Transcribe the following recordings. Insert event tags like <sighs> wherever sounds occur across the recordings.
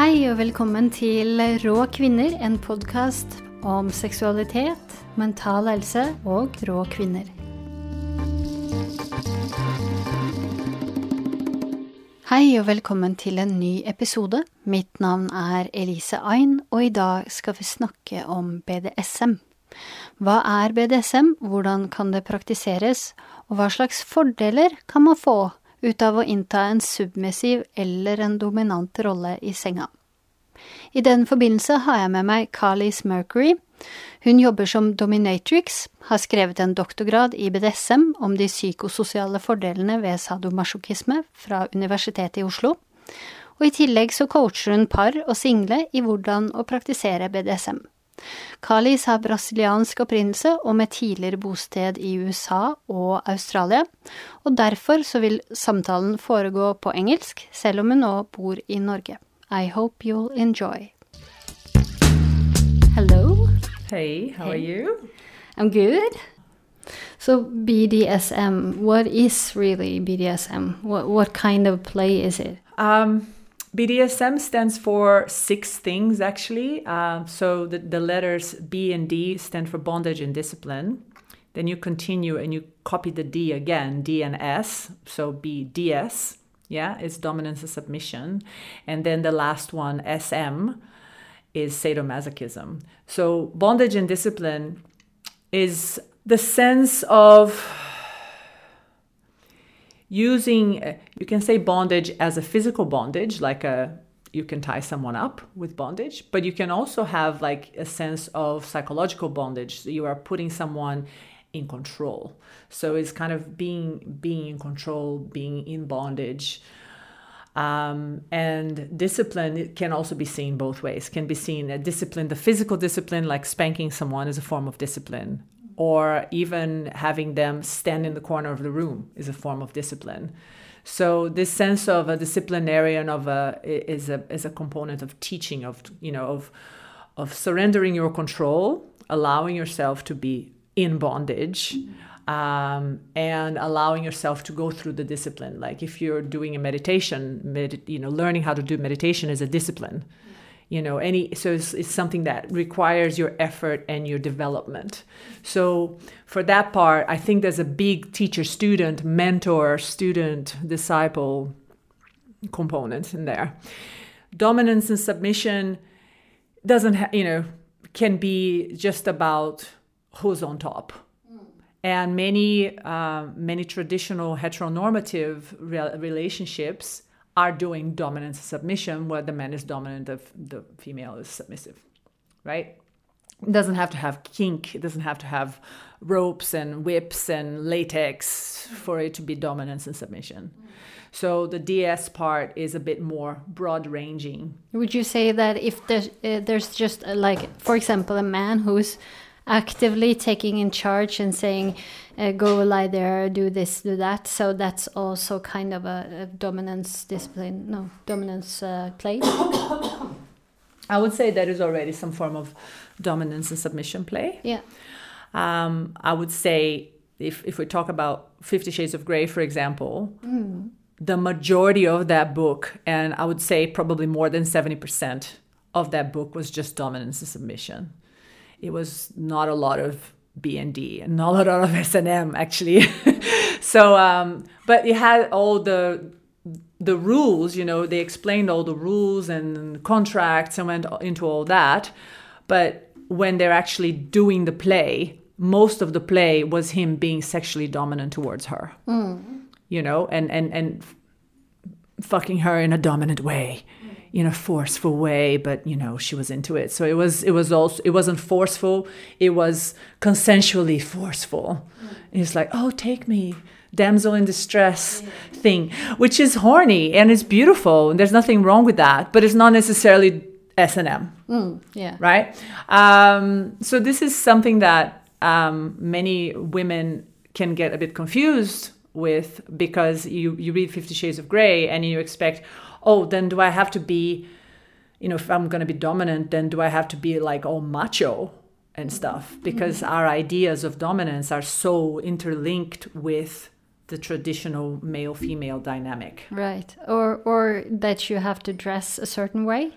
Hei og velkommen til Rå kvinner, en podkast om seksualitet, mental helse og rå kvinner. Hei og velkommen til en ny episode. Mitt navn er Elise Ain, og i dag skal vi snakke om BDSM. Hva er BDSM, hvordan kan det praktiseres, og hva slags fordeler kan man få ut av å innta en submissiv eller en dominant rolle i senga. I den forbindelse har jeg med meg Carlis Mercury. Hun jobber som dominatrix, har skrevet en doktorgrad i BDSM om de psykososiale fordelene ved sadomasochisme fra Universitetet i Oslo. Og i tillegg så coacher hun par og single i hvordan å praktisere BDSM. Kalis har brasiliansk opprinnelse og med tidligere bosted i USA og Australia, og derfor så vil samtalen foregå på engelsk, selv om hun nå bor i Norge. I hope you'll enjoy. Hello. Hey, how hey. are you? I'm good. So BDSM, what is really BDSM? What what kind of play is it? Um, BDSM stands for six things, actually. Uh, so the, the letters B and D stand for bondage and discipline. Then you continue and you copy the D again, D and S. So BDS, yeah, is dominance and submission. And then the last one, SM, is sadomasochism. So bondage and discipline is the sense of using you can say bondage as a physical bondage like a you can tie someone up with bondage but you can also have like a sense of psychological bondage. So you are putting someone in control. So it's kind of being being in control being in bondage. Um, and discipline can also be seen both ways. Can be seen a discipline the physical discipline like spanking someone is a form of discipline or even having them stand in the corner of the room is a form of discipline. So this sense of a disciplinarian of a is a is a component of teaching of you know of of surrendering your control, allowing yourself to be in bondage. Um, and allowing yourself to go through the discipline. Like if you're doing a meditation, med- you know, learning how to do meditation is a discipline you know any so it's, it's, something that requires your effort and your development. So for that part i think there's a big teacher student mentor student disciple component in there. Dominance and submission doesn't ha- you know can be just about who's on top. And many uh, many traditional heteronormative re- relationships are doing dominance submission where the man is dominant the, the female is submissive right? It doesn't have to have kink it doesn't have to have ropes and whips and latex for it to be dominance and submission. So the ds part is a bit more broad ranging would you say that if there's, uh, there's just uh, like for example a man who's actively taking in charge and saying, uh, go lie there, do this, do that. So that's also kind of a, a dominance discipline, no, dominance uh, play. <coughs> I would say that is already some form of dominance and submission play. Yeah. Um, I would say if, if we talk about Fifty Shades of Grey, for example, mm. the majority of that book, and I would say probably more than 70% of that book was just dominance and submission it was not a lot of B and D and not a lot of S and M actually. <laughs> so, um, but it had all the the rules. You know, they explained all the rules and contracts and went into all that. But when they're actually doing the play, most of the play was him being sexually dominant towards her. Mm. You know, and and and fucking her in a dominant way in a forceful way but you know she was into it. So it was it was also it wasn't forceful. It was consensually forceful. Mm. it's like oh take me damsel in distress thing which is horny and it's beautiful. And there's nothing wrong with that but it's not necessarily s&m mm, yeah. right? Um, so this is something that um, many women can get a bit confused with because you you read 50 shades of gray and you expect oh, then do I have to be, you know, if I'm going to be dominant, then do I have to be like all macho and stuff? Because mm-hmm. our ideas of dominance are so interlinked with the traditional male female dynamic. Right. Or or that you have to dress a certain way.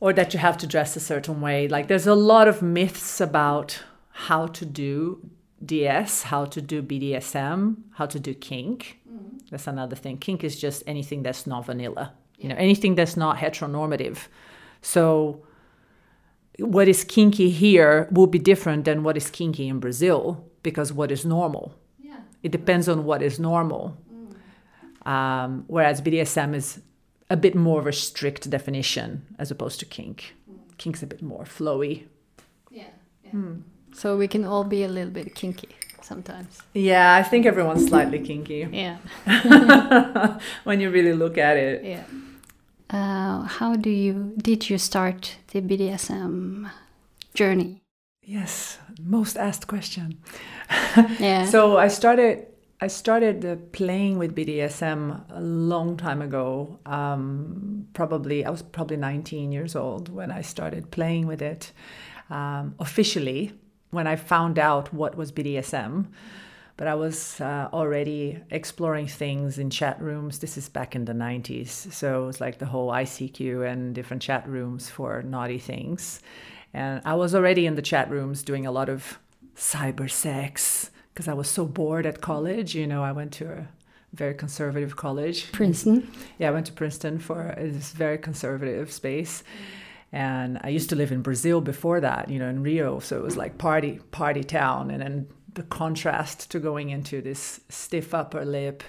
or that you have to dress a certain way. Like there's a lot of myths about how to do DS, how to do BDSM, how to do kink. Mm. That's another thing. Kink is just anything that's not vanilla. Yeah. You know, anything that's not heteronormative. So what is kinky here will be different than what is kinky in Brazil because what is normal. Yeah. It depends on what is normal. Mm. Um, whereas BDSM is a bit more of a strict definition as opposed to kink. Mm. Kink's a bit more flowy. Yeah. yeah. Mm. So we can all be a little bit kinky sometimes. Yeah, I think everyone's slightly kinky. Yeah. <laughs> when you really look at it. Yeah. Uh, how do you did you start the BDSM journey? Yes, most asked question. yeah. <laughs> So I started I started uh, playing with BDSM a long time ago. Um, probably I was probably 19 years old when I started playing with it um, officially. When I found out what was BDSM, but I was uh, already exploring things in chat rooms. This is back in the 90s. So it was like the whole ICQ and different chat rooms for naughty things. And I was already in the chat rooms doing a lot of cyber sex because I was so bored at college. You know, I went to a very conservative college. Princeton? Yeah, I went to Princeton for this very conservative space. And I used to live in Brazil before that, you know, in Rio. So it was like party, party town. And then the contrast to going into this stiff upper lip,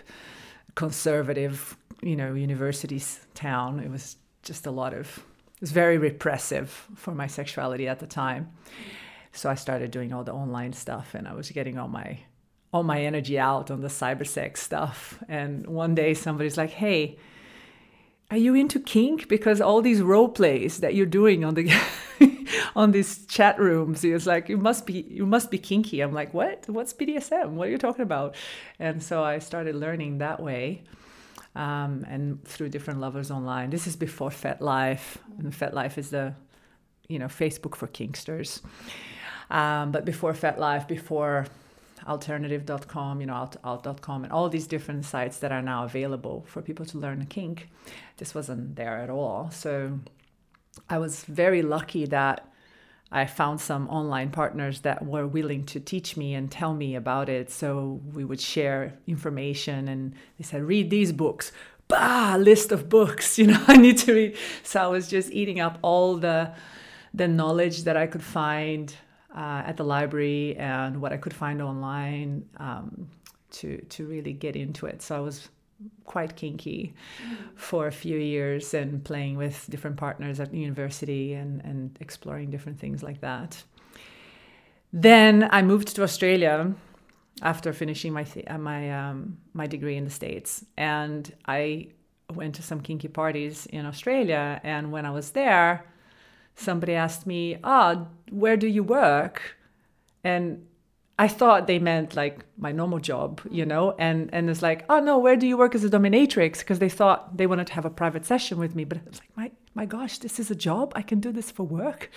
conservative, you know, university town. It was just a lot of, it was very repressive for my sexuality at the time. So I started doing all the online stuff and I was getting all my all my energy out on the cyber sex stuff. And one day somebody's like, hey, are you into kink? Because all these role plays that you're doing on the <laughs> on these chat rooms, it's like you must be you must be kinky. I'm like, what? What's BDSM? What are you talking about? And so I started learning that way. Um, and through different lovers online. This is before FetLife, and FetLife is the, you know, Facebook for kinksters. Um, but before FetLife, before alternative.com, you know, alt, alt.com, and all these different sites that are now available for people to learn kink. This wasn't there at all. So I was very lucky that I found some online partners that were willing to teach me and tell me about it. So we would share information and they said, read these books. Bah, list of books, <laughs> you know, I need to read. So I was just eating up all the the knowledge that I could find uh, at the library and what I could find online um, to to really get into it. So I was quite kinky for a few years and playing with different partners at university and, and exploring different things like that. Then I moved to Australia after finishing my th- uh, my um, my degree in the states, and I went to some kinky parties in Australia. And when I was there, somebody asked me, "Ah, oh, where do you work?" And I thought they meant like my normal job, you know, and and it's like, oh no, where do you work as a dominatrix? Because they thought they wanted to have a private session with me, but it's like my my gosh, this is a job. I can do this for work.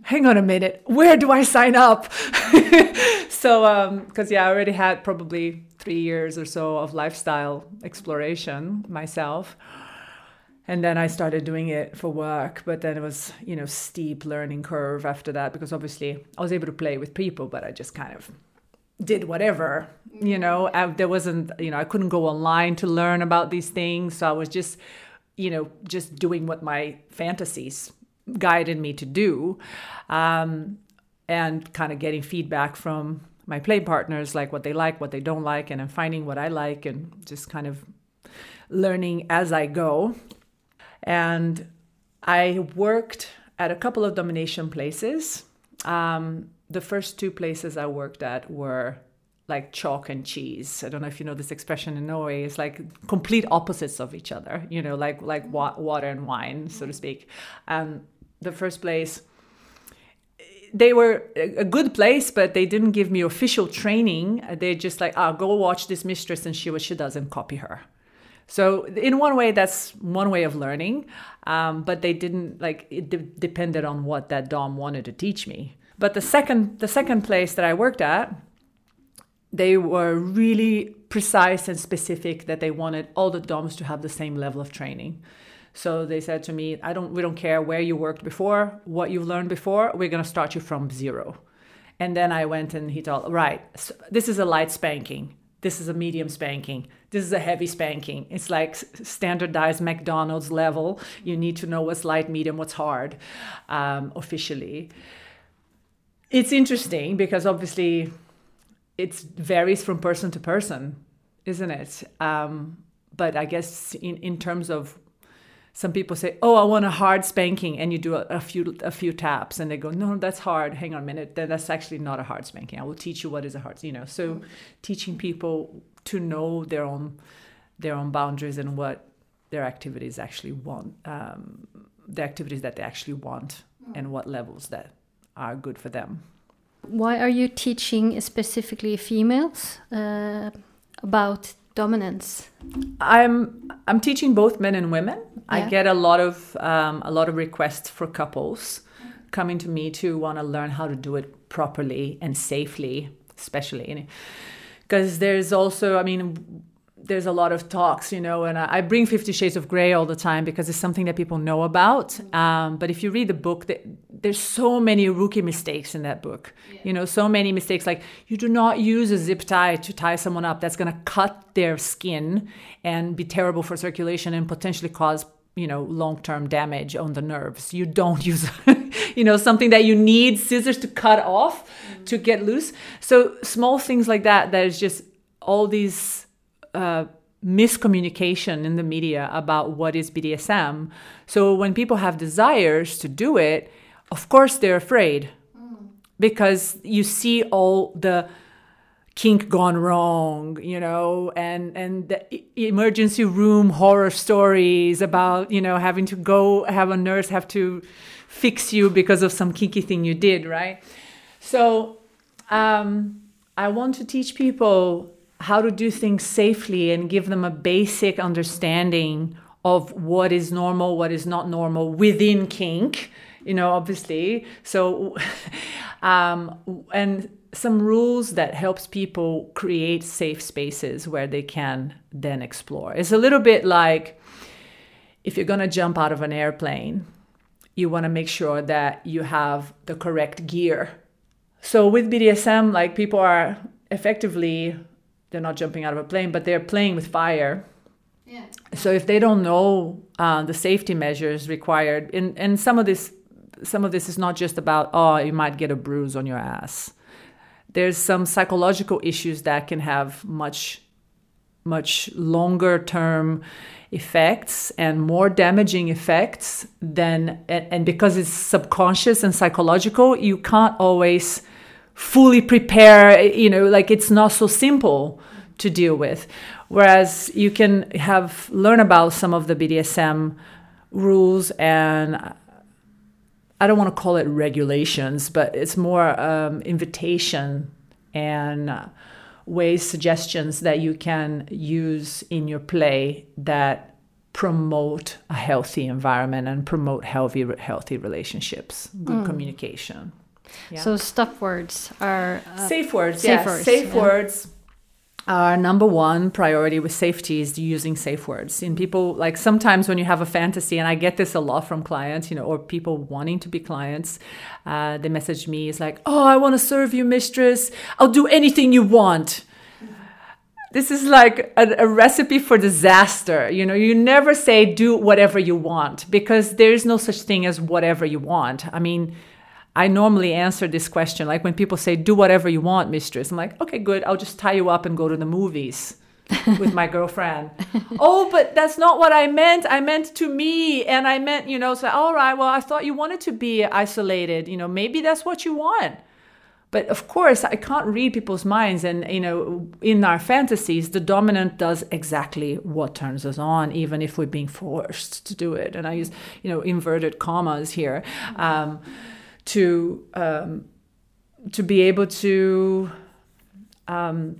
Hang on a minute, where do I sign up? <laughs> so, because um, yeah, I already had probably three years or so of lifestyle exploration myself and then I started doing it for work. But then it was, you know, steep learning curve after that because obviously I was able to play with people, but I just kind of did whatever, you know. I, there wasn't, you know, I couldn't go online to learn about these things, so I was just, you know, just doing what my fantasies guided me to do, um, and kind of getting feedback from my play partners, like what they like, what they don't like, and then finding what I like, and just kind of learning as I go. And I worked at a couple of domination places. Um, the first two places I worked at were like chalk and cheese. I don't know if you know this expression in Norway. It's like complete opposites of each other. You know, like like wa- water and wine, so to speak. And the first place, they were a good place, but they didn't give me official training. They just like, oh, go watch this mistress and see what she does and copy her. So in one way, that's one way of learning, um, but they didn't like it de- depended on what that dom wanted to teach me. But the second the second place that I worked at, they were really precise and specific that they wanted all the doms to have the same level of training. So they said to me, I don't we don't care where you worked before, what you've learned before, we're going to start you from zero. And then I went and he told, right, so this is a light spanking. This is a medium spanking. This is a heavy spanking. It's like standardized McDonald's level. You need to know what's light, medium, what's hard um, officially. It's interesting because obviously it varies from person to person, isn't it? Um, but I guess in, in terms of some people say, "Oh, I want a hard spanking," and you do a, a, few a few taps, and they go, "No, that's hard. Hang on a minute. Then that's actually not a hard spanking. I will teach you what is a hard." You know, so teaching people to know their own their own boundaries and what their activities actually want, um, the activities that they actually want, and what levels that are good for them. Why are you teaching specifically females uh, about dominance? I'm I'm teaching both men and women. Yeah. I get a lot of um, a lot of requests for couples coming to me to want to learn how to do it properly and safely, especially because there's also I mean there's a lot of talks, you know, and I, bring Fifty Shades of Grey all the time because it's something that people know about. Um, but if you read the book, there's so many rookie mistakes in that book. Yeah. You know, so many mistakes like you do not use a zip tie to tie someone up. That's going to cut their skin and be terrible for circulation and potentially cause you know long-term damage on the nerves you don't <laughs> use you know something that you need scissors to cut off mm-hmm. to get loose so small things like that that is just all these uh, miscommunication in the media about what is BDSM. So when people have desires to do it, of course they're afraid mm. because you see all the kink gone wrong, you know, and and the emergency room horror stories about you know having to go have a nurse have to fix you because of some kinky thing you did, right? So um, I want to teach people how to do things safely and give them a basic understanding of what is normal, what is not normal within kink, you know, obviously. So, <laughs> um, and some rules that helps people create safe spaces where they can then explore. It's a little bit like if you're going to jump out of an airplane, you want to make sure that you have the correct gear. So with BDSM, like people are effectively they're not jumping out of a plane, but they're playing with fire. Yeah. So if they don't know uh, the safety measures required, and, and some of this some of this is not just about oh you might get a bruise on your ass. There's some psychological issues that can have much much longer term effects and more damaging effects than and, because it's subconscious and psychological you can't always fully prepare you know like it's not so simple to deal with. Whereas you can have learn about some of the bdsm rules and i don't want to call it regulations but it's more um, invitation and uh, ways suggestions that you can use in your play that promote a healthy environment and promote healthy healthy relationships good mm. communication yeah. So stuff words are uh, safe words. Safe yeah, words. safe yeah. words are number one priority with safety is using safe words. In people like sometimes when you have a fantasy, and I get this a lot from clients, you know, or people wanting to be clients, uh, they message me. It's like, oh, I want to serve you, mistress. I'll do anything you want this is like a, a, recipe for disaster. You know, you never say do whatever you want because there's no such thing as whatever you want. I mean, I normally answer this question like when people say, Do whatever you want, mistress. I'm like, Okay, good. I'll just tie you up and go to the movies <laughs> with my girlfriend. oh, but that's not what I meant. I meant to me. And I meant, you know, so, all right, well, I thought you wanted to be isolated. You know, maybe that's what you want. But of course, I can't read people's minds. And, you know, in our fantasies, the dominant does exactly what turns us on, even if we're being forced to do it. And I use, you know, inverted commas here. Um, to um, to be able to um,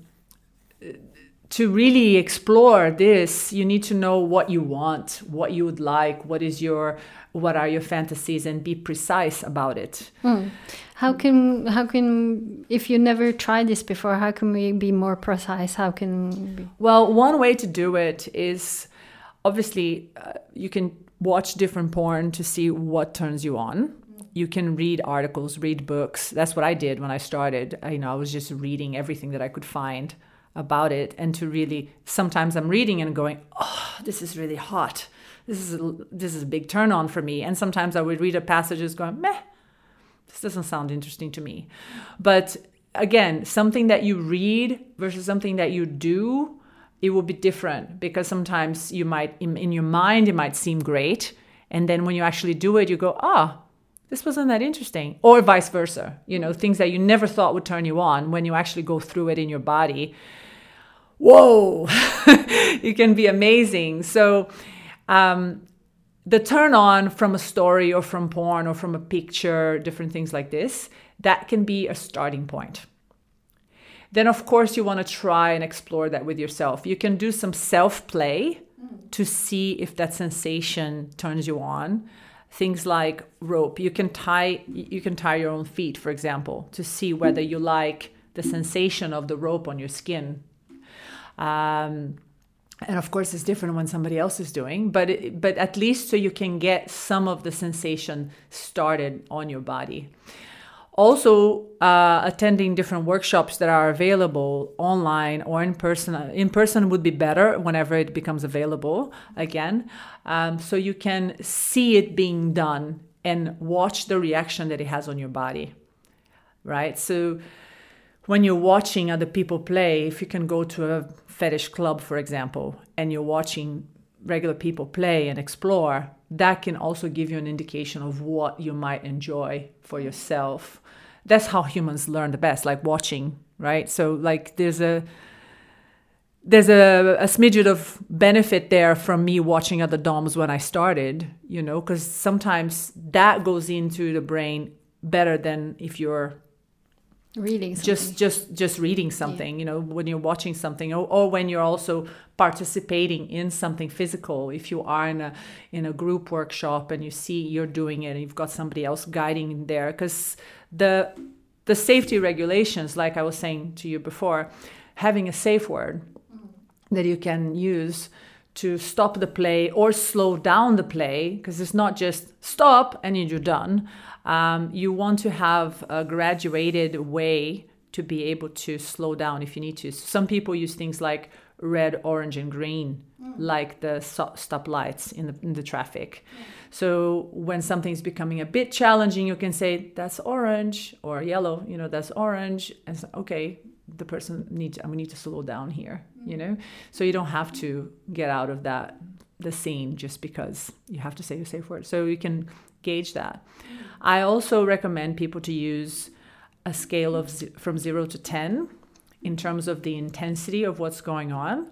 to really explore this you need to know what you want what you would like what is your what are your fantasies and be precise about it mm. how can how can if you never tried this before how can we be more precise how can we... well one way to do it is obviously, uh, you can watch different porn to see what turns you on. You can read articles, read books. That's what I did when I started. I, you know, I was just reading everything that I could find about it, and to really sometimes I'm reading and going, "Oh, this is really hot. This is a, this is a big turn on for me." And sometimes I would read a passage passages going, "Meh, this doesn't sound interesting to me." But again, something that you read versus something that you do it will be different because sometimes you might in, in, your mind it might seem great and then when you actually do it you go ah oh, this wasn't that interesting or vice versa you know things that you never thought would turn you on when you actually go through it in your body whoa <laughs> it can be amazing so um, the turn on from a story or from porn or from a picture different things like this that can be a starting point then of course you want to try and explore that with yourself. You can do some self play to see if that sensation turns you on. Things like rope. You can tie you can tie your own feet, for example, to see whether you like the sensation of the rope on your skin. Um, and of course it's different when somebody else is doing but it, but at least so you can get some of the sensation started on your body also uh, attending different workshops that are available online or in person in person would be better whenever it becomes available again. Um, so you can see it being done and watch the reaction that it has on your body right? So when you're watching other people play if you can go to a fetish club for example and you're watching regular people play and explore that can also give you an indication of what you might enjoy for yourself that's how humans learn the best like watching right so like there's a there's a, a smidget of benefit there from me watching other doms when i started you know because sometimes that goes into the brain better than if you're reading something. just just just reading something yeah. you know when you're watching something or, or when you're also participating in something physical if you are in a in a group workshop and you see you're doing it and you've got somebody else guiding there because the the safety regulations like i was saying to you before having a safe word that you can use to stop the play or slow down the play because it's not just stop and you're done um, you want to have a graduated way to be able to slow down if you need to. Some people use things like red, orange, and green, mm. like the stop lights in the, in the traffic. Mm. So when something's becoming a bit challenging, you can say that's orange or yellow. You know that's orange, and so, okay, the person needs. We need to slow down here. Mm. You know, so you don't have to get out of that the scene just because you have to say a safe word. So you can gauge that. I also recommend people to use a scale of z- from 0 to 10 in terms of the intensity of what's going on.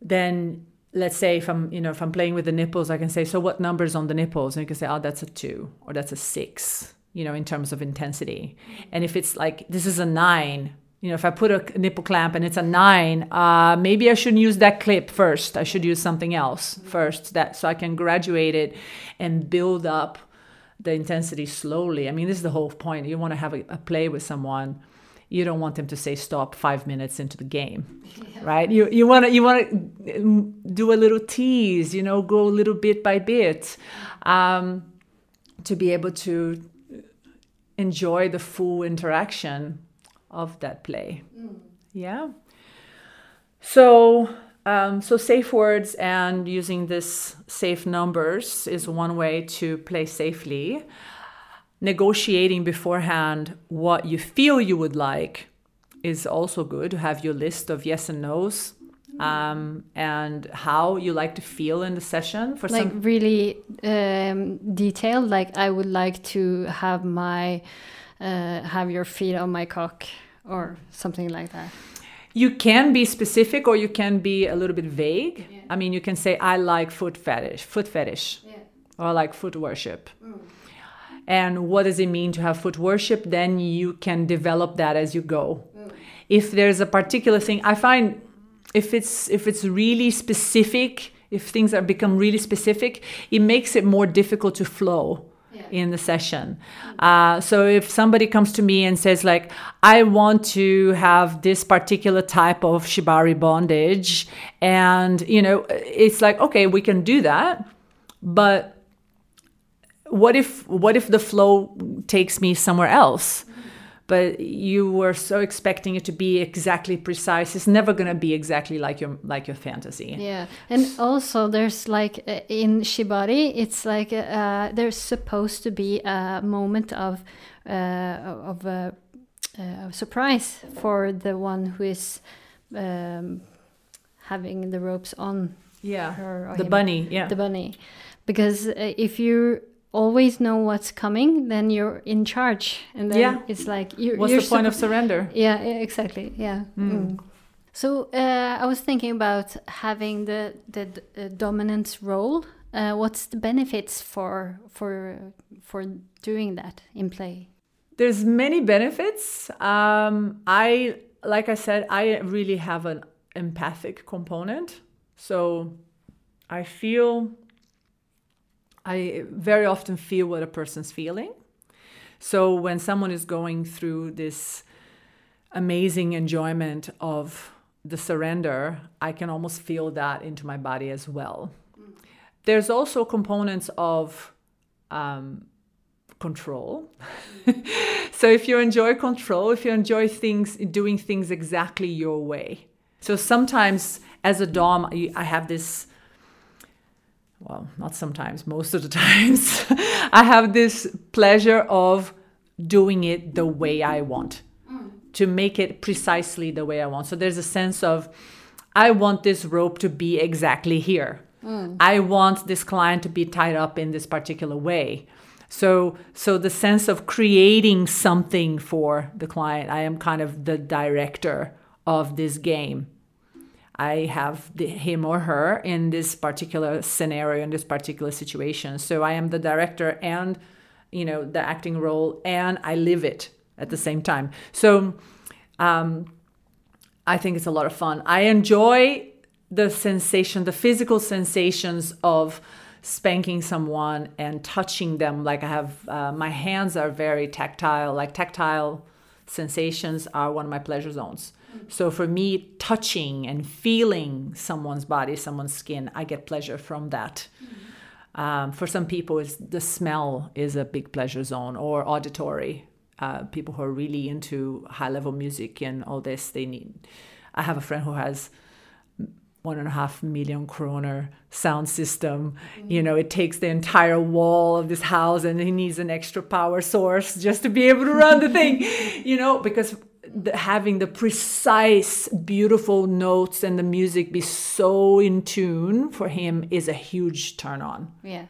Then let's say if I'm, you know, if I'm playing with the nipples, I can say, so what numbers on the nipples? And you can say, oh, that's a 2 or that's a 6, you know, in terms of intensity. And if it's like this is a 9, you know, if I put a nipple clamp and it's a nine, uh, maybe I shouldn't use that clip first. I should use something else first, that so I can graduate it and build up the intensity slowly. I mean, this is the whole point. You want to have a, a play with someone. You don't want them to say stop five minutes into the game, yeah. right? You you want to you want to do a little tease. You know, go a little bit by bit, um, to be able to enjoy the full interaction of that play. Mm. Yeah. So, um, so safe words and using this safe numbers is one way to play safely. Negotiating beforehand what you feel you would like is also good to have your list of yes and no's um, and how you like to feel in the session for like some... really um, detailed like i would like to have my uh, have your feet on my cock or something like that you can be specific or you can be a little bit vague yeah. i mean you can say i like foot fetish foot fetish yeah. or like foot worship mm. And what does it mean to have foot worship then you can develop that as you go mm. if there's a particular thing i find if it's if it's really specific if things are become really specific it makes it more difficult to flow in the session. Uh, so if somebody comes to me and says like, I want to have this particular type of shibari bondage, and you know, it's like, okay, we can do that, but what if what if the flow takes me somewhere else? but you were so expecting it to be exactly precise. It's never going to be exactly like your like your fantasy. Yeah. And also there's like uh, in shibari it's like uh, there's supposed to be a moment of uh, of uh, uh surprise for the one who is um, having the ropes on yeah. her the bunny yeah. The bunny. Because if you always know what's coming, then you're in charge, and then yeah. it's like you're. What's you're the point of surrender? Yeah, exactly. Yeah. Mm. Mm. So uh, I was thinking about having the the, the dominant role. Uh, what's the benefits for for for doing that in play? There's many benefits. Um, I like I said, I really have an empathic component, so I feel I very often feel what a person's feeling. So when someone is going through this amazing enjoyment of the surrender, I can almost feel that into my body as well. There's also components of um, control. <laughs> so if you enjoy control, if you enjoy things, doing things exactly your way. So sometimes as a Dom, I have this well, not sometimes, most of the <laughs> times, I have this pleasure of doing it the way I want, mm. to make it precisely the way I want. So there's a sense of, I want this rope to be exactly here. Mm. I want this client to be tied up in this particular way. So, so the sense of creating something for the client, I am kind of the director of this game. I have the, him or her in this particular scenario, in this particular situation. So I am the director and, you know, the acting role, and I live it at the same time. So um, I think it's a lot of fun. I enjoy the sensation, the physical sensations of spanking someone and touching them. Like I have, uh, my hands are very tactile, like tactile sensations are one of my pleasure zones. So for me, touching and feeling someone's body, someone's skin, I get pleasure from that. Um, for some people, it's, the smell is a big pleasure zone or auditory. Uh, people who are really into high level music and all this, they need. I have a friend who has one and a half million kroner sound system. Mm-hmm. You know, it takes the entire wall of this house and he needs an extra power source just to be able to run the thing, <laughs> you know, because the, having the precise, beautiful notes and the music be so in tune for him is a huge turn on. Yeah.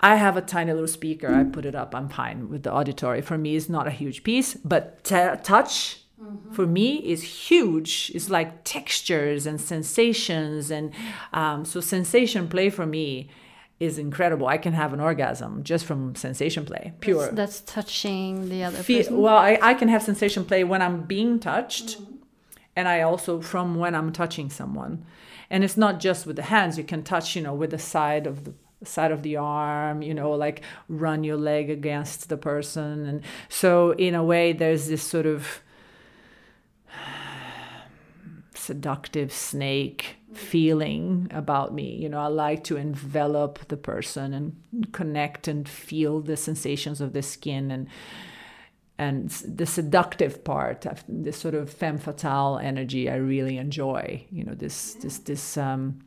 I have a tiny little speaker. I put it up. I'm fine with the auditory. For me, it's not a huge piece, but t- touch mm-hmm. for me is huge. It's like textures and sensations, and um, so sensation play for me is incredible. I can have an orgasm just from sensation play, pure. That's, that's touching the other Feel, person. Well, I, I can have sensation play when I'm being touched, mm-hmm. and I also from when I'm touching someone. And it's not just with the hands. You can touch, you know, with the side of the side of the arm, you know, like run your leg against the person. And so, in a way, there's this sort of <sighs> seductive snake feeling about me. You know, I like to envelop the person and connect and feel the sensations of the skin and and the seductive part of this sort of femme fatale energy I really enjoy. You know, this this this um,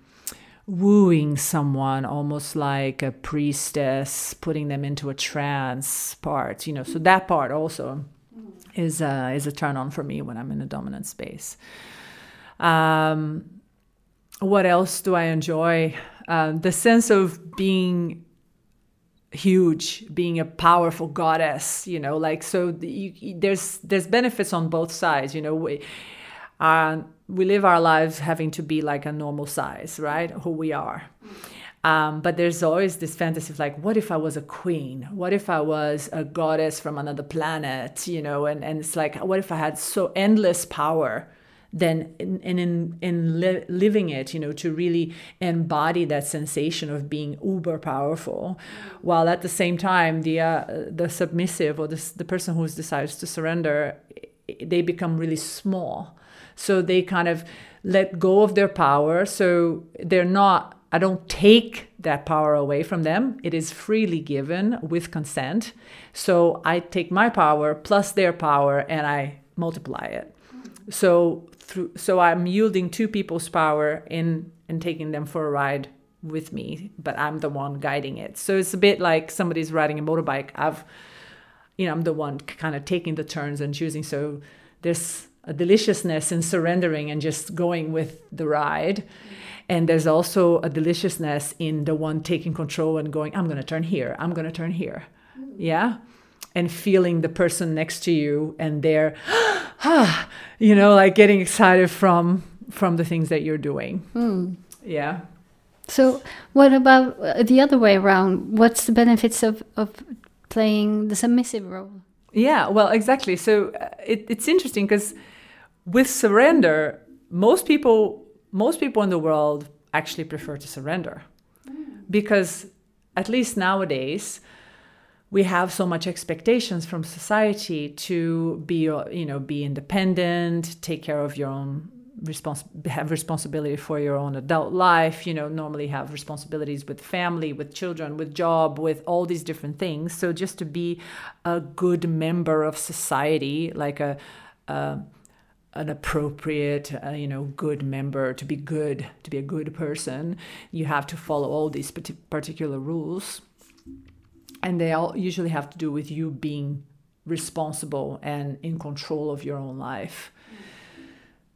wooing someone almost like a priestess, putting them into a trance part. You know, so that part also is a, is a turn on for me when I'm in a dominant space. Um, what else do I enjoy? Uh, the sense of being huge, being a powerful goddess. You know, like so. The, you, there's there's benefits on both sides. You know, we, uh, we live our lives having to be like a normal size, right? Who we are. Um, but there's always this fantasy of like, what if I was a queen? What if I was a goddess from another planet? You know, and, and it's like, what if I had so endless power? Then in, and in in li- living it you know to really embody that sensation of being uber powerful while at the same time the uh, the submissive or the, the person who decides to surrender they become really small so they kind of let go of their power so they're not I don't take that power away from them. It is freely given with consent. So I take my power plus their power and I multiply it. So through so I'm yielding to people's power in and taking them for a ride with me, but I'm the one guiding it. So it's a bit like somebody's riding a motorbike. I've you know, I'm the one kind of taking the turns and choosing. So there's a deliciousness in surrendering and just going with the ride. And there's also a deliciousness in the one taking control and going, I'm going to turn here, I'm going to turn here. Mm. Yeah. And feeling the person next to you and they're, <gasps> you know, like getting excited from from the things that you're doing. Mm. Yeah. So, what about uh, the other way around? What's the benefits of, of playing the submissive role? Yeah, well, exactly. So uh, it, it's interesting because with surrender, most people most people in the world actually prefer to surrender because at least nowadays we have so much expectations from society to be you know be independent take care of your own respons- have responsibility for your own adult life you know normally have responsibilities with family with children with job with all these different things so just to be a good member of society like a, a an appropriate, uh, you know, good member to be good, to be a good person, you have to follow all these particular rules. And they all usually have to do with you being responsible and in control of your own life.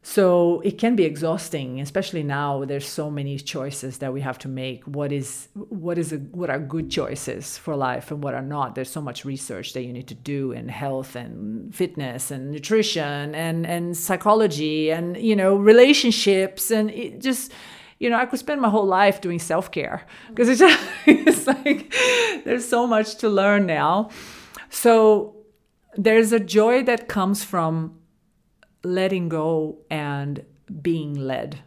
So it can be exhausting, especially now. There's so many choices that we have to make. What is what is a, what are good choices for life and what are not? There's so much research that you need to do in health and fitness and nutrition and and psychology and you know relationships and it just you know I could spend my whole life doing self care because it's just, <laughs> it's like there's so much to learn now. So there's a joy that comes from letting go and being led,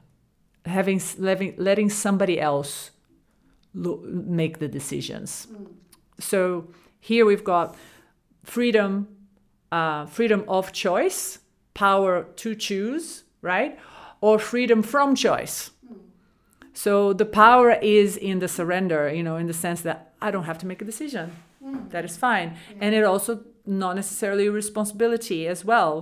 having letting, letting somebody else lo- make the decisions. Mm. So here we've got freedom, uh, freedom of choice, power to choose, right, or freedom from choice. So the power is in the surrender, you know, in the sense that I don't have to make a decision. Mm. That is fine, yeah. and it also not necessarily responsibility as well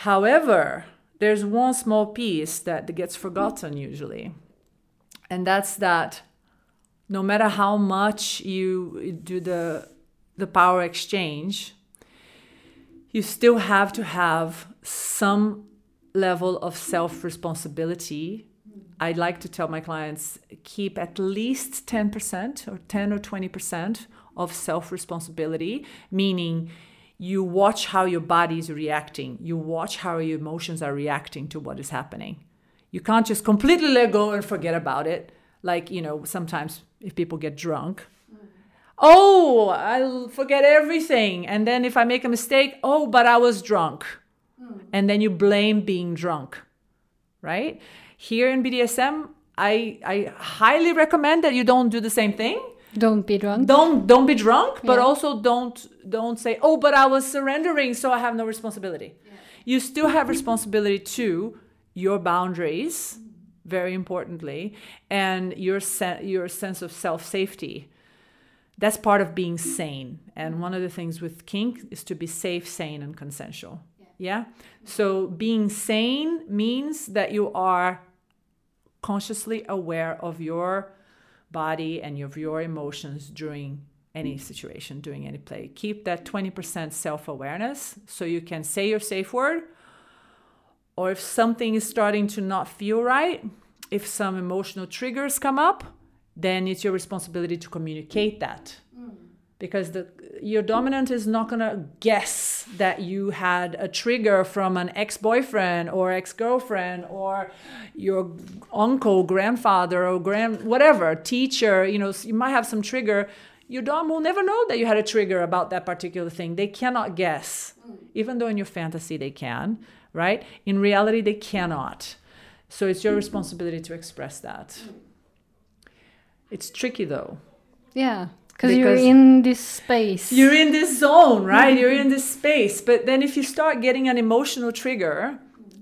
However, there's one small piece that gets forgotten usually, and that's that no matter how much you do the the power exchange, you still have to have some level of self responsibility. I'd like to tell my clients keep at least 10% or 10 or 20% of self responsibility, meaning you watch how your body is reacting. You watch how your emotions are reacting to what is happening. You can't just completely let go and forget about it. Like, you know, sometimes if people get drunk, oh, I'll forget everything. And then if I make a mistake, oh, but I was drunk. Hmm. And then you blame being drunk, right? Here in BDSM, I, I highly recommend that you don't do the same thing don't be drunk. Don't don't be drunk, but yeah. also don't don't say, "Oh, but I was surrendering, so I have no responsibility." Yeah. You still have responsibility to your boundaries, very importantly, and your se- your sense of self-safety. That's part of being sane. And one of the things with kink is to be safe, sane, and consensual. Yeah. yeah? So being sane means that you are consciously aware of your body and of your emotions during any situation, during any play. Keep that 20% self awareness so you can say your safe word. Or if something is starting to not feel right, if some emotional triggers come up, then it's your responsibility to communicate that. Mm because the your dominant is not going to guess that you had a trigger from an ex-boyfriend or ex-girlfriend or your uncle grandfather or grand whatever teacher you know you might have some trigger your dom will never know that you had a trigger about that particular thing they cannot guess even though in your fantasy they can right? In reality, they cannot. So it's your responsibility to express that. It's tricky though. Yeah. Because you're in this space. You're in this zone, right? Mm-hmm. You're in this space. But then if you start getting an emotional trigger,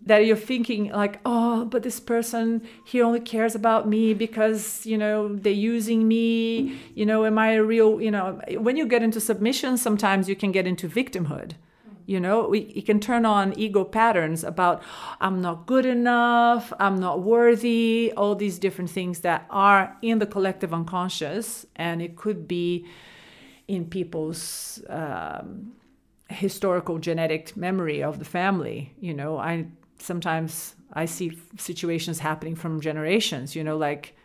that you're thinking like oh but this person he only cares about me because you know they're using me you know am i a real you know when you get into submission sometimes you can get into victimhood you know we, you can turn on ego patterns about i'm not good enough i'm not worthy all these different things that are in the collective unconscious and it could be in people's um, historical genetic memory of the family you know. I sometimes I see situations happening from generations, you know, like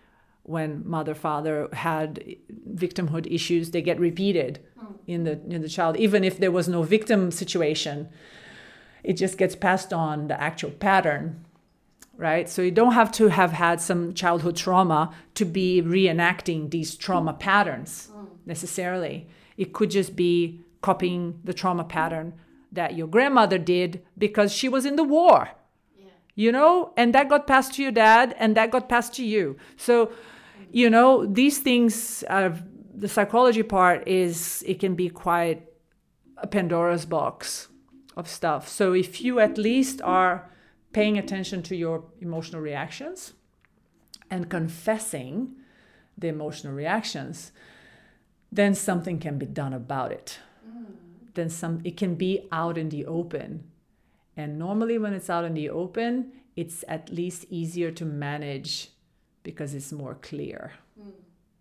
when mother father had victimhood issues they get repeated mm. in the in the child even if there was no victim situation it just gets passed on the actual pattern right so you don't have to have had some childhood trauma to be reenacting these trauma patterns mm. necessarily it could just be copying the trauma pattern that your grandmother did because she was in the war you know, and that got passed to your dad and that got passed to you. So, you know, these things are the psychology part is it can be quite a Pandora's box of stuff. So if you at least are paying attention to your emotional reactions and confessing the emotional reactions, then something can be done about it. Mm. Then some it can be out in the open and normally, when it's out in the open, it's at least easier to manage because it's more clear. Mm.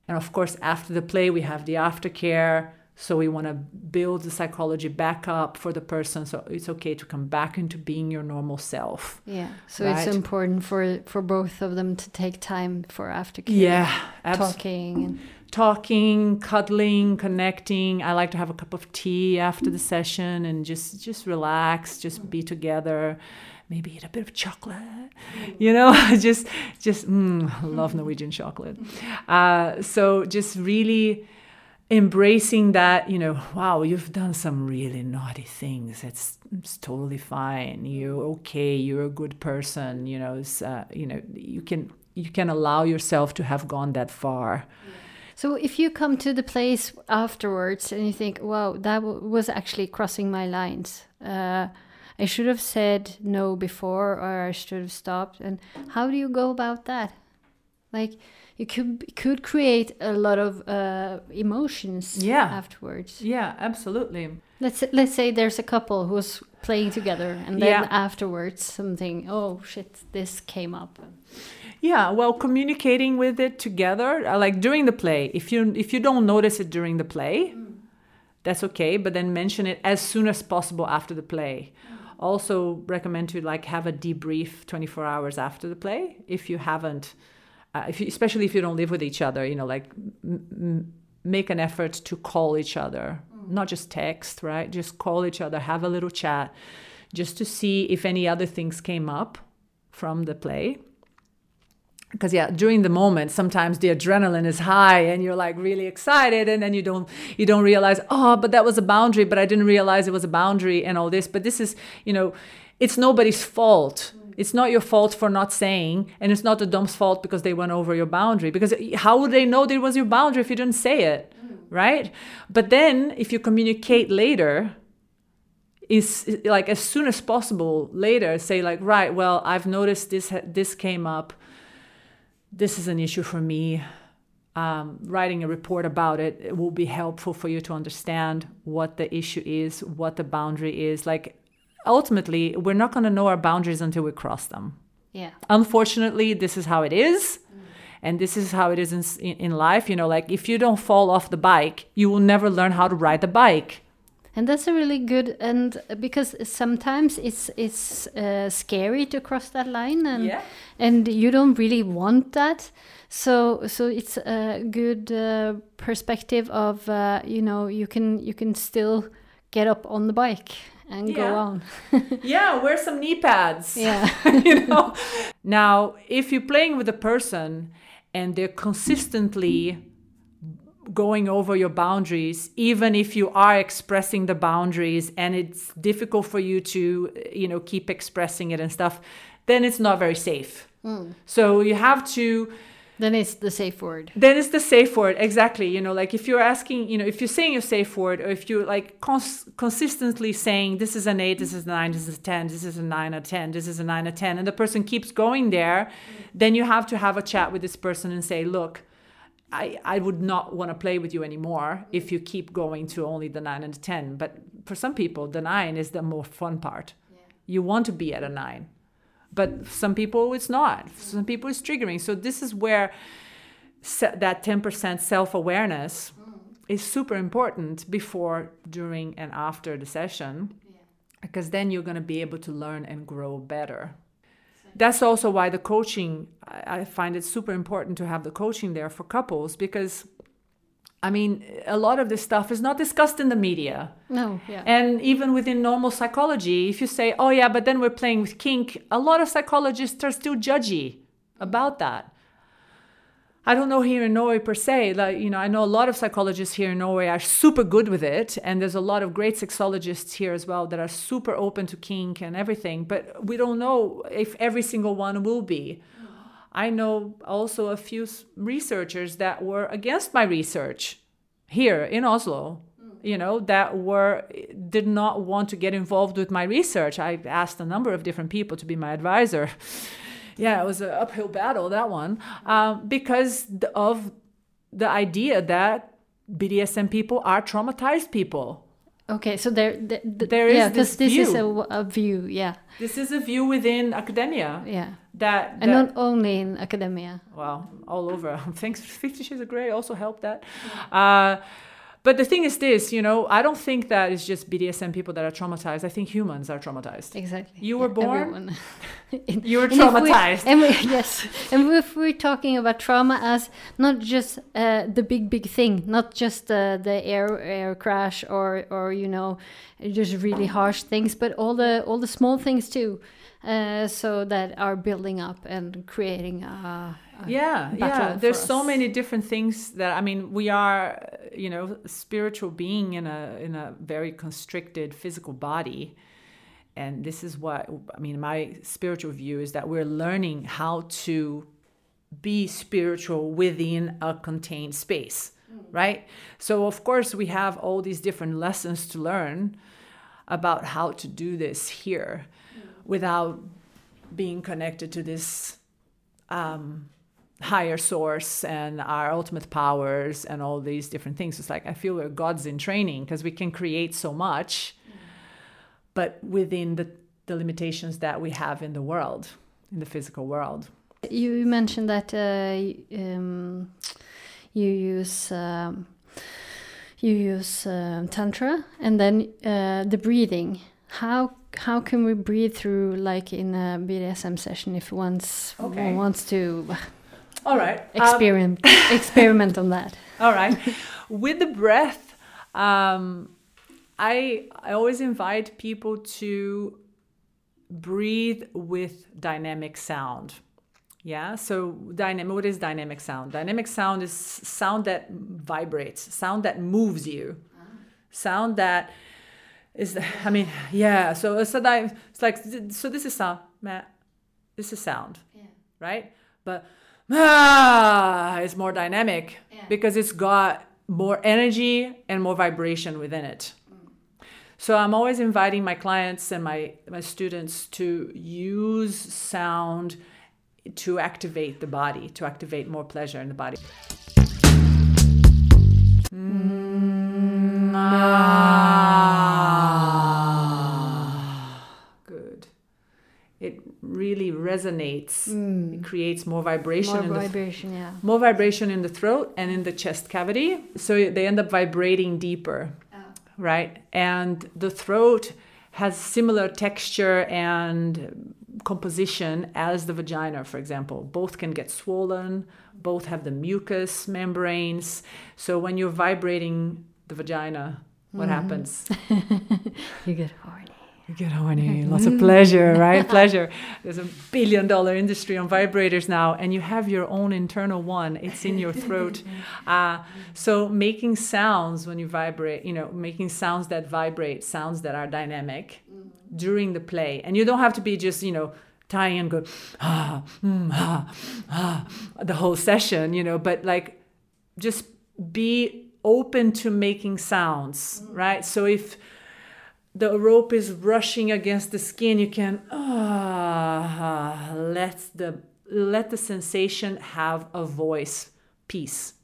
And of course, after the play, we have the aftercare. So we want to build the psychology back up for the person. So it's okay to come back into being your normal self. Yeah. So right? it's important for for both of them to take time for aftercare. Yeah. Talking and talking, cuddling, connecting. I like to have a cup of tea after the session and just just relax, just be together. Maybe eat a bit of chocolate, you know. <laughs> just just mm, <laughs> love Norwegian chocolate. Uh, so just really embracing that you know wow you've done some really naughty things it's, it's totally fine you're okay you're a good person you know uh, you know you can you can allow yourself to have gone that far so if you come to the place afterwards and you think, wow, that was actually crossing my lines. Uh, I should have said no before or I should have stopped. And how do you go about that? Like you could could create a lot of uh, emotions yeah. afterwards. Yeah, absolutely. Let's let's say there's a couple who's playing together and then yeah. afterwards something oh shit this came up yeah, well, communicating with it together, uh, like during the play. If you if you don't notice it during the play, mm. that's okay. But then mention it as soon as possible after the play. Mm. Also, recommend to like have a debrief 24 hours after the play if you haven't, uh, if you, especially if you don't live with each other. You know, like m- make an effort to call each other, mm. not just text, right? Just call each other, have a little chat, just to see if any other things came up from the play because yeah during the moment sometimes the adrenaline is high and you're like really excited and then you don't you don't realize oh but that was a boundary but i didn't realize it was a boundary and all this. But this is you know it's nobody's fault. It's not your fault for not saying and it's not the dom's fault because they went over your boundary. Because how would they know there was your boundary if you didn't say it? Right? But then if you communicate later is like as soon as possible later say like right well i've noticed this this came up this is an issue for me. Um, writing a report about it, it will be helpful for you to understand what the issue is, what the boundary is. Like, ultimately, we're not going to know our boundaries until we cross them. Yeah. Unfortunately, this is how it is. Mm. And this is how it is in, in life. You know, like if you don't fall off the bike, you will never learn how to ride the bike and that's a really good and because sometimes it's it's uh, scary to cross that line and yeah. And you don't really want that. So so it's a good uh, perspective of uh, you know you can you can still get up on the bike and yeah. go on. <laughs> Yeah wear some knee pads. Yeah. <laughs> You know? Now if you're playing with a person and they're consistently going over your boundaries even if you are expressing the boundaries and it's difficult for you to you know keep expressing it and stuff then it's not very safe Mm. so you have to Then it's the safe word. then it's the safe word exactly you know like if you're asking you know if you're saying a safe word or if you're like cons- consistently saying this is an 8 this is a 9 this is a 10 this is a 9 or 10 this is a 9 or 10 and the person keeps going there then you have to have a chat with this person and say look I, I would not want to play with you anymore if you keep going to only the 9 and the 10 but for some people the 9 is the more fun part. You want to be at a 9 but some people it's not. Some people it's triggering. So this is where that 10% self-awareness mm. is super important before during and after the session. Because then you're going to be able to learn and grow better. That's also why the coaching I find it super important to have the coaching there for couples because i mean a lot of this stuff is not discussed in the media No, yeah. and even within normal psychology, if you say, oh, yeah, but then we're playing with kink, a lot of psychologists are still judgy about that. I don't know here in Norway per se. Like, you know, I know a lot of psychologists here in Norway are super good with it. And there's a lot of great sexologists here as well that are super open to kink and everything. But we don't know if every single one will be. I know also a few researchers that were against my research here in Oslo, you know, that were did not want to get involved with my research. I asked a number of different people to be my advisor. <laughs> yeah, it was an uphill battle that one um, because of the idea that BDSM people are traumatized people. Okay, so there, th- th- There is yeah, this this is a, view. a view, yeah, This is a view within academia yeah, that, and not only in academia. well, all over. <laughs> Thanks, Fifty Shades of Grey also helped that. Uh, but the thing is this, you know, I don't think that it's just BDSM people that are traumatized. I think humans are traumatized. Exactly. You were born- everyone. In- <laughs> You were traumatized. and we, yes, and if we're talking about trauma as not just uh, the big big thing, not just uh, the air air crash or or you know just really harsh things, but all the all the small things too, uh, so that are building up and creating a, a yeah yeah. there's so us. many different things that i mean we are you know spiritual being in a in a very constricted physical body. And this is what i mean my spiritual view is that we're learning how to be spiritual within a contained space right? So of course we have all these different lessons to learn about how to do this here without being connected to this um, higher source and our ultimate powers and all these different things. It's like I feel we're gods in training because we can create so much, but within the, the limitations that we have in the world, in the physical world. You mentioned that uh, um, you use um, you use um tantra and then uh, the breathing. How how can we breathe through like in a BDSM session if one's Okay. one wants to All right. Um, experiment <laughs> experiment on that? All right. With the breath, um, I I always invite people to breathe with dynamic sound. Yeah. So dynamic. What is dynamic sound? Dynamic sound is sound that vibrates, sound that moves you, sound that is. I mean, yeah. So it's a di- It's like so. This is sound. This is sound. Right. But ah, it's more dynamic because it's got more energy and more vibration within it. So I'm always inviting my clients and my, my students to use sound to activate the body, to activate more pleasure in the body. Mm, ah. Good. It really resonates. It creates more vibration More in the vibration, yeah. more vibration in the throat and in the chest cavity. So they end up vibrating deeper, right? And the throat has similar texture and composition as the vagina, for example. Both can get swollen, both have the mucous membranes. So when you're vibrating the vagina, what happens? <laughs> You get horny. You get horny, <laughs> lots of pleasure, right? pleasure. There's a billion dollar industry on vibrators now, and you have your own internal one. It's in your throat. <laughs> Uh, so making sounds when you vibrate, you know, making sounds that vibrate, sounds that are dynamic during the play. And you don't have to be just, you know, tying and go, ah, mm, ah, ah, the whole session, you know, but like just be open to making sounds, right? So if the rope is rushing against the skin, you can ah, let the let the sensation have a voice piece.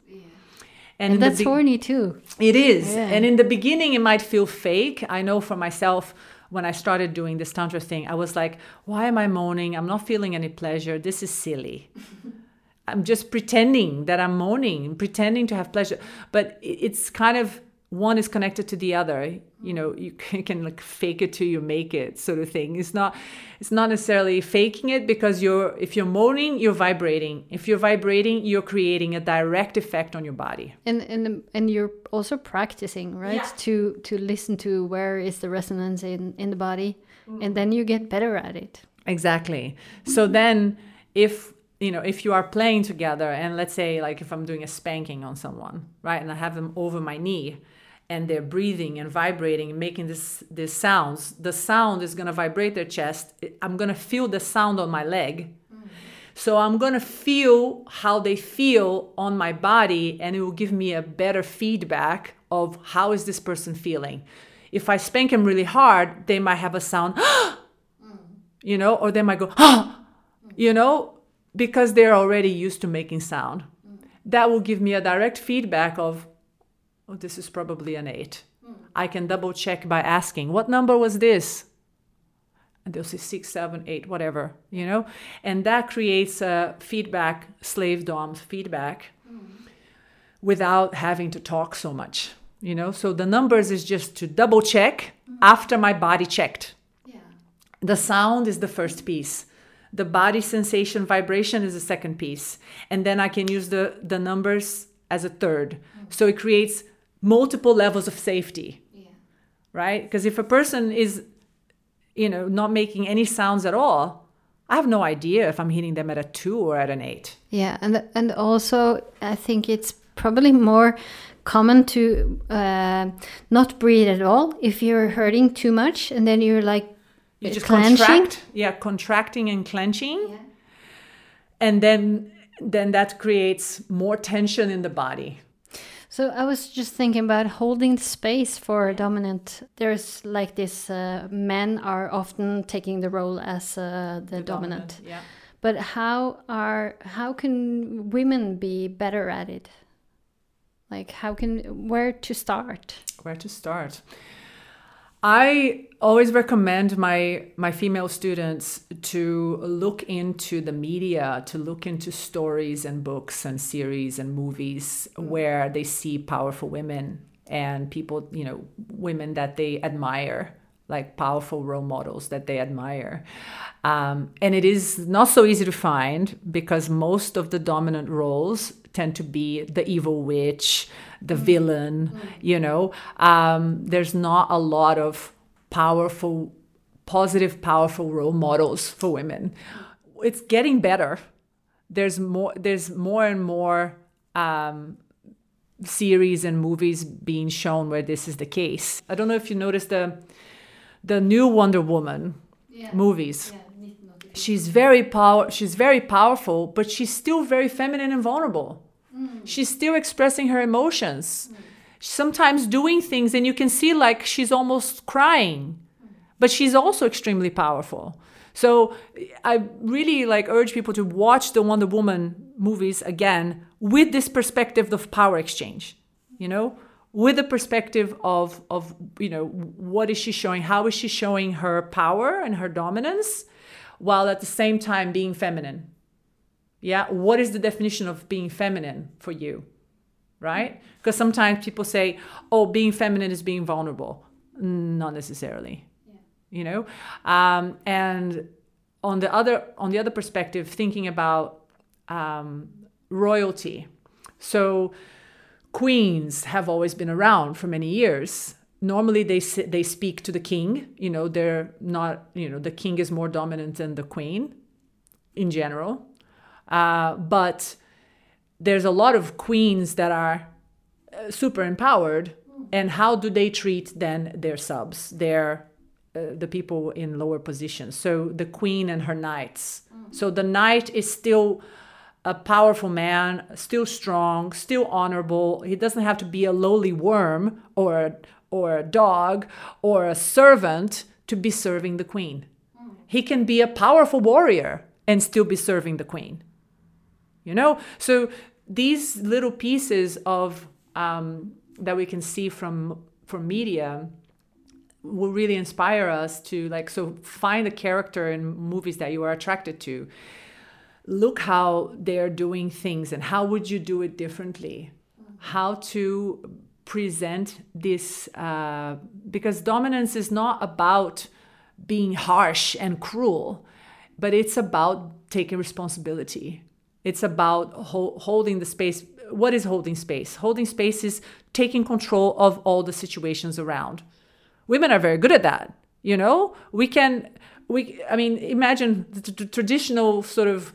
And, in the that's be- horny too. It is. Yeah. And in the beginning, it might feel fake. I know for myself, when I started doing this Tantra thing, I was like, why am I moaning? I'm not feeling any pleasure. This is silly. <laughs> I'm just pretending that I'm moaning, pretending to have pleasure. But it's kind of one is connected to the other. You know, you <laughs> can, like fake it till you make it, sort of thing. It's not, it's not necessarily faking it because you're, if you're moaning, you're vibrating. If you're vibrating, you're creating a direct effect on your body. And and and you're also practicing, right? Yeah. To to listen to where is the resonance in in the body, mm. and then you get better at it. Exactly. So then if you know if you are playing together and let's say like if I'm doing a spanking on someone, right? And I have them over my knee and they're breathing and vibrating and making this this sounds, the sound is going to vibrate their chest. I'm going to feel the sound on my leg. Mm. So I'm going to feel how they feel on my body and it will give me a better feedback of how is this person feeling. If I spank them really hard, they might have a sound <gasps> mm. you know, or they might go, <gasps> you know, because they're already used to making sound. Mm. That will give me a direct feedback of, oh, this is probably an eight. Mm. I can double check by asking, what number was this? And they'll say six, seven, eight, whatever, you know? And that creates a feedback, slave dom feedback, mm. without having to talk so much, you know? So the numbers is just to double check after my body checked. Yeah. The sound is the first piece. The body sensation vibration is a second piece. And then I can use the, the numbers as a third. So it creates multiple levels of safety, right? Because if a person is, you know, not making any sounds at all, I have no idea if I'm hitting them at a two or at an eight. Yeah, and and also I think it's probably more common to uh, not breathe at all if you're hurting too much, and then you're like You just clenching. contract, yeah, contracting and clenching, and then then that creates more tension in the body. So I was just thinking about holding space for a dominant. There's like this: uh, men are often taking the role as uh, the, dominant. yeah. But how are how can women be better at it? Like how can where to start? where to start i always recommend my my female students to look into the media to look into stories and books and series and movies where they see powerful women and people you know women that they admire like powerful role models that they admire. Um, and it is not so easy to find because most of the dominant roles tend to be the evil witch, the villain, you know. Um, there's not a lot of powerful, positive, powerful role models for women. It's getting better. There's more. There's more and more um, series and movies being shown where this is the case. I don't know if you noticed the the new Wonder Woman movies Yeah. she's very power she's very powerful but she's still very feminine and vulnerable Mm. she's still expressing her emotions. Mm. Sometimes doing things and you can see like she's almost crying mm. but she's also extremely powerful. So i really like urge people to watch the wonder woman movies again with this perspective of power exchange you know? With the perspective of of you know what is she showing? How is she showing her power and her dominance while at the same time being feminine. Yeah, what is the definition of being feminine for you? Right? Because sometimes people say, oh, being feminine is being vulnerable. Not necessarily. You know? Um, and on the other on the other perspective, thinking about um, royalty. So queens have always been around for many years normally they they speak to the king. You know, they're not. You know, the king is more dominant than the queen, in general. Uh, but there's a lot of queens that are uh, super empowered, and how do they treat then their subs, their uh, the people in lower positions? So the queen and her knights. So the knight is still a powerful man, still strong, still honorable. He doesn't have to be a lowly worm or or a dog or a servant to be serving the queen. He can be a powerful warrior and still be serving the queen. You know, so these little pieces of um, that we can see from from media will really inspire us to like so find a character in movies that you are attracted to. Look how they're doing things and how would you do it differently? How to present this uh, because dominance is not about being harsh and cruel but it's about taking responsibility it's about ho- holding the space what is holding space? Holding space is taking control of all the situations around. Women are very good at that you know? We can we i mean imagine the t- traditional sort of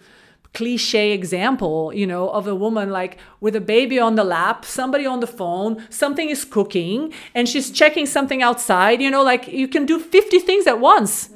cliche example you know of a woman like with a baby on the lap somebody on the phone something is cooking and she's checking something outside you know like you can do 50 things at once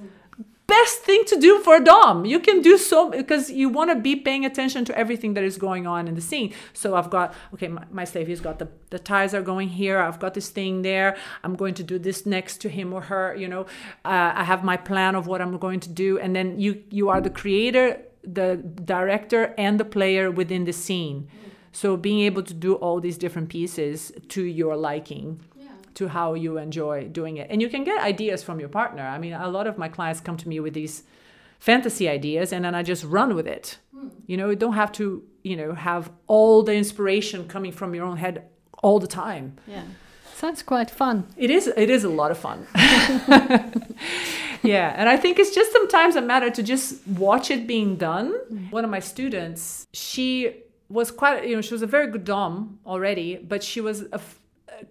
best thing to do for a dom. You can do so because you want to be paying attention to everything that is going on in the scene. So i've got okay my, my slave has got the the ties are going here. I've got this thing there. I'm going to do this next to him or her you know. Uh, i have my plan of what i'm going to do. And then you you are the creator the director and the player within the scene. So being able to do all these different pieces to your liking to how you enjoy doing it. And you can get ideas from your partner. I mean, a lot of my clients come to me with these fantasy ideas and then I just run with it. Hmm. You know, you don't have to, you know, have all the inspiration coming from your own head all the time. Yeah. Sounds quite fun. It is it is a lot of fun. <laughs> yeah, and I think it's just sometimes a matter to just watch it being done. Hmm. One of my students, she was quite, you know, she was a very good dom already, but she was a f-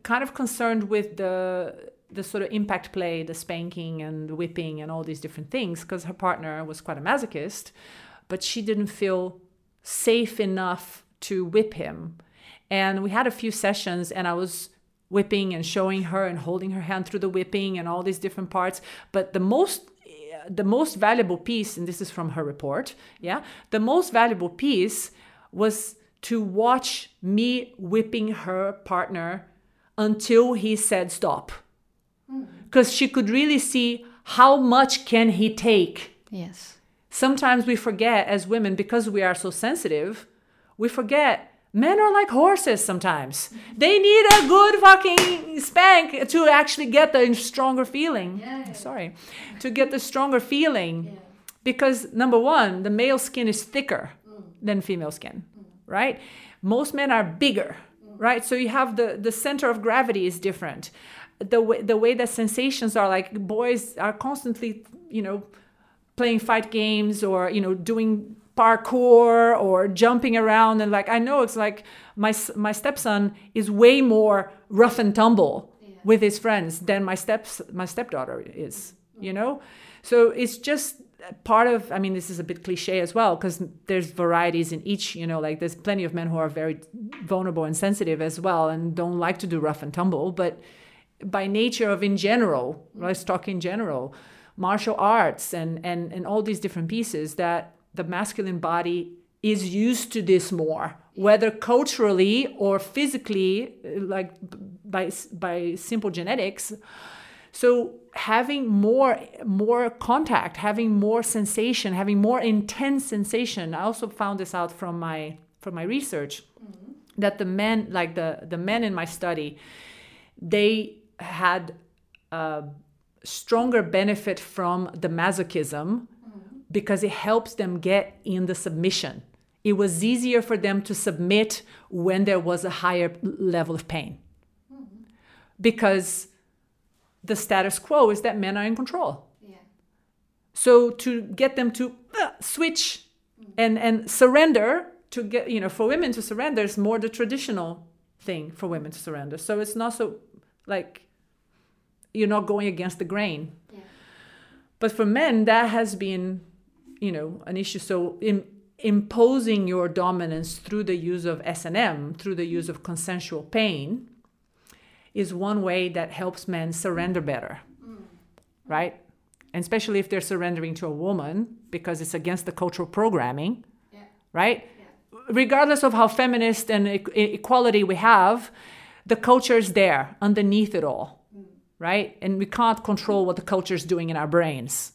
kind of concerned with the the sort of impact play, the spanking and the whipping and all these different things because her partner was quite a masochist, but she didn't feel safe enough to whip him. And we had a few sessions and I was whipping and showing her and holding her hand through the whipping and all these different parts, but the most the most valuable piece and this is from her report, yeah? The most valuable piece was to watch me whipping her partner until he said stop. Because she could really see how much can he take. Yes. sometimes we forget as women because we are so sensitive we forget men are like horses sometimes. They need a good fucking spank to actually get the stronger feeling. Sorry. To get the stronger feeling. Because number one the male skin is thicker mm. than female skin mm. right? Most men are bigger right? So you have the the center of gravity is different. The way the way that sensations are like boys are constantly you know playing fight games or you know doing parkour or jumping around. And like i know it's like my my stepson is way more rough and tumble with his friends than my steps my stepdaughter is you know? So it's just part of i mean this is a bit cliche as well because there's varieties in each you know like there's plenty of men who are very vulnerable and sensitive as well and don't like to do rough and tumble but by nature of in general let's talk in general martial arts and and and all these different pieces that the masculine body is used to this more whether culturally or physically like by by simple genetics so having more more contact having more sensation having more intense sensation i also found this out from my from my research mm-hmm. that the men like the the men in my study they had a stronger benefit from the masochism mm-hmm. because it helps them get in the submission. It was easier for them to submit when there was a higher level of pain. Mm-hmm. Because the status quo is that men are in control. Yeah. So to get them to uh, switch and and surrender to get you know for women to surrender is more the traditional thing for women to surrender. So it's not so like you're not going against the grain. But for men, that has been, you know, an issue. So in, imposing your dominance through the use of S&M, through the use of consensual pain, is one way that helps men surrender better, right? And especially if they're surrendering to a woman because it's against the cultural programming, right? Regardless of how feminist and e- equality we have, the culture is there underneath it all, mm. right? And we can't control what the culture is doing in our brains.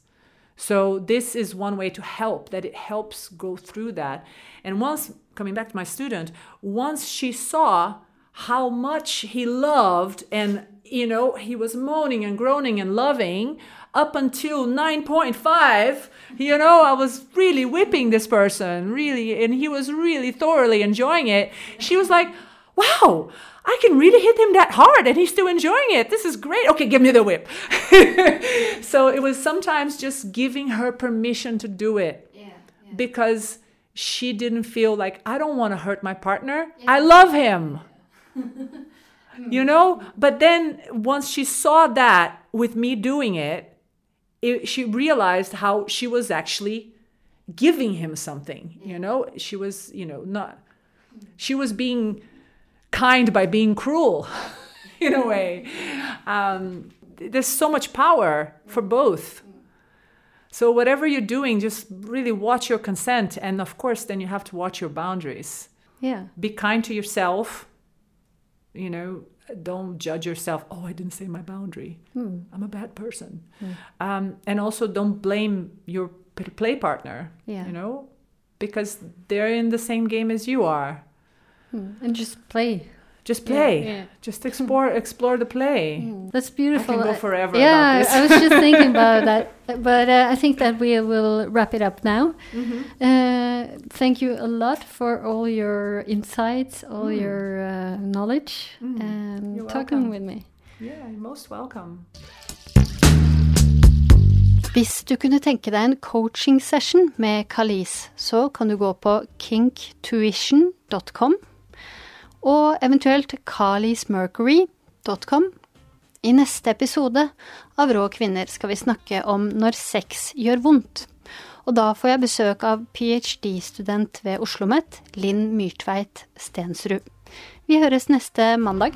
So this is one way to help that it helps go through that. And once coming back to my student, once she saw how much he loved and you know he was moaning and groaning and loving up until 9.5 you know i was really whipping this person really and he was really thoroughly enjoying it she was like wow I can really hit him that hard and he's still enjoying it. This is great. Okay, give me the whip. <laughs> so it was sometimes just giving her permission to do it Yeah. because she didn't feel like, I don't want to hurt my partner. I love him. <laughs> you know? But then once she saw that with me doing it, it, she realized how she was actually giving him something, you mm. know? She was, you know, not, she was being kind by being cruel <laughs> in a mm. way. Um, there's so much power mm. for both. So, whatever you're doing, just really watch your consent. And of course, then you have to watch your boundaries. Yeah. Be kind to yourself. You know, don't judge yourself. Oh, I didn't say my boundary. Hmm. I'm a bad person. Hmm. Um, and also, don't blame your play partner. Yeah. You know, because they're in the same game as you are. Hmm. And just play. Just play. yeah. Just explore explore the play. <laughs> That's beautiful. I can go forever Yeah, about this. I was just <laughs> thinking about that, but uh, I think that we will wrap it up now. Mm-hmm. Uh, thank you a lot for all your insights, all Mm. your uh, knowledge, and You're talking welcome. with me. Yeah, you're most welcome. Hvis du kunne tenke deg en coaching session med Kalis, så kan du gå på kinktuition.com og eventuelt kalismercury.com. I neste episode av Rå kvinner skal vi snakke om når sex gjør vondt. Og da får jeg besøk av ph.d.-student ved OsloMet, Linn Myrtveit Stensrud. Vi høres neste mandag.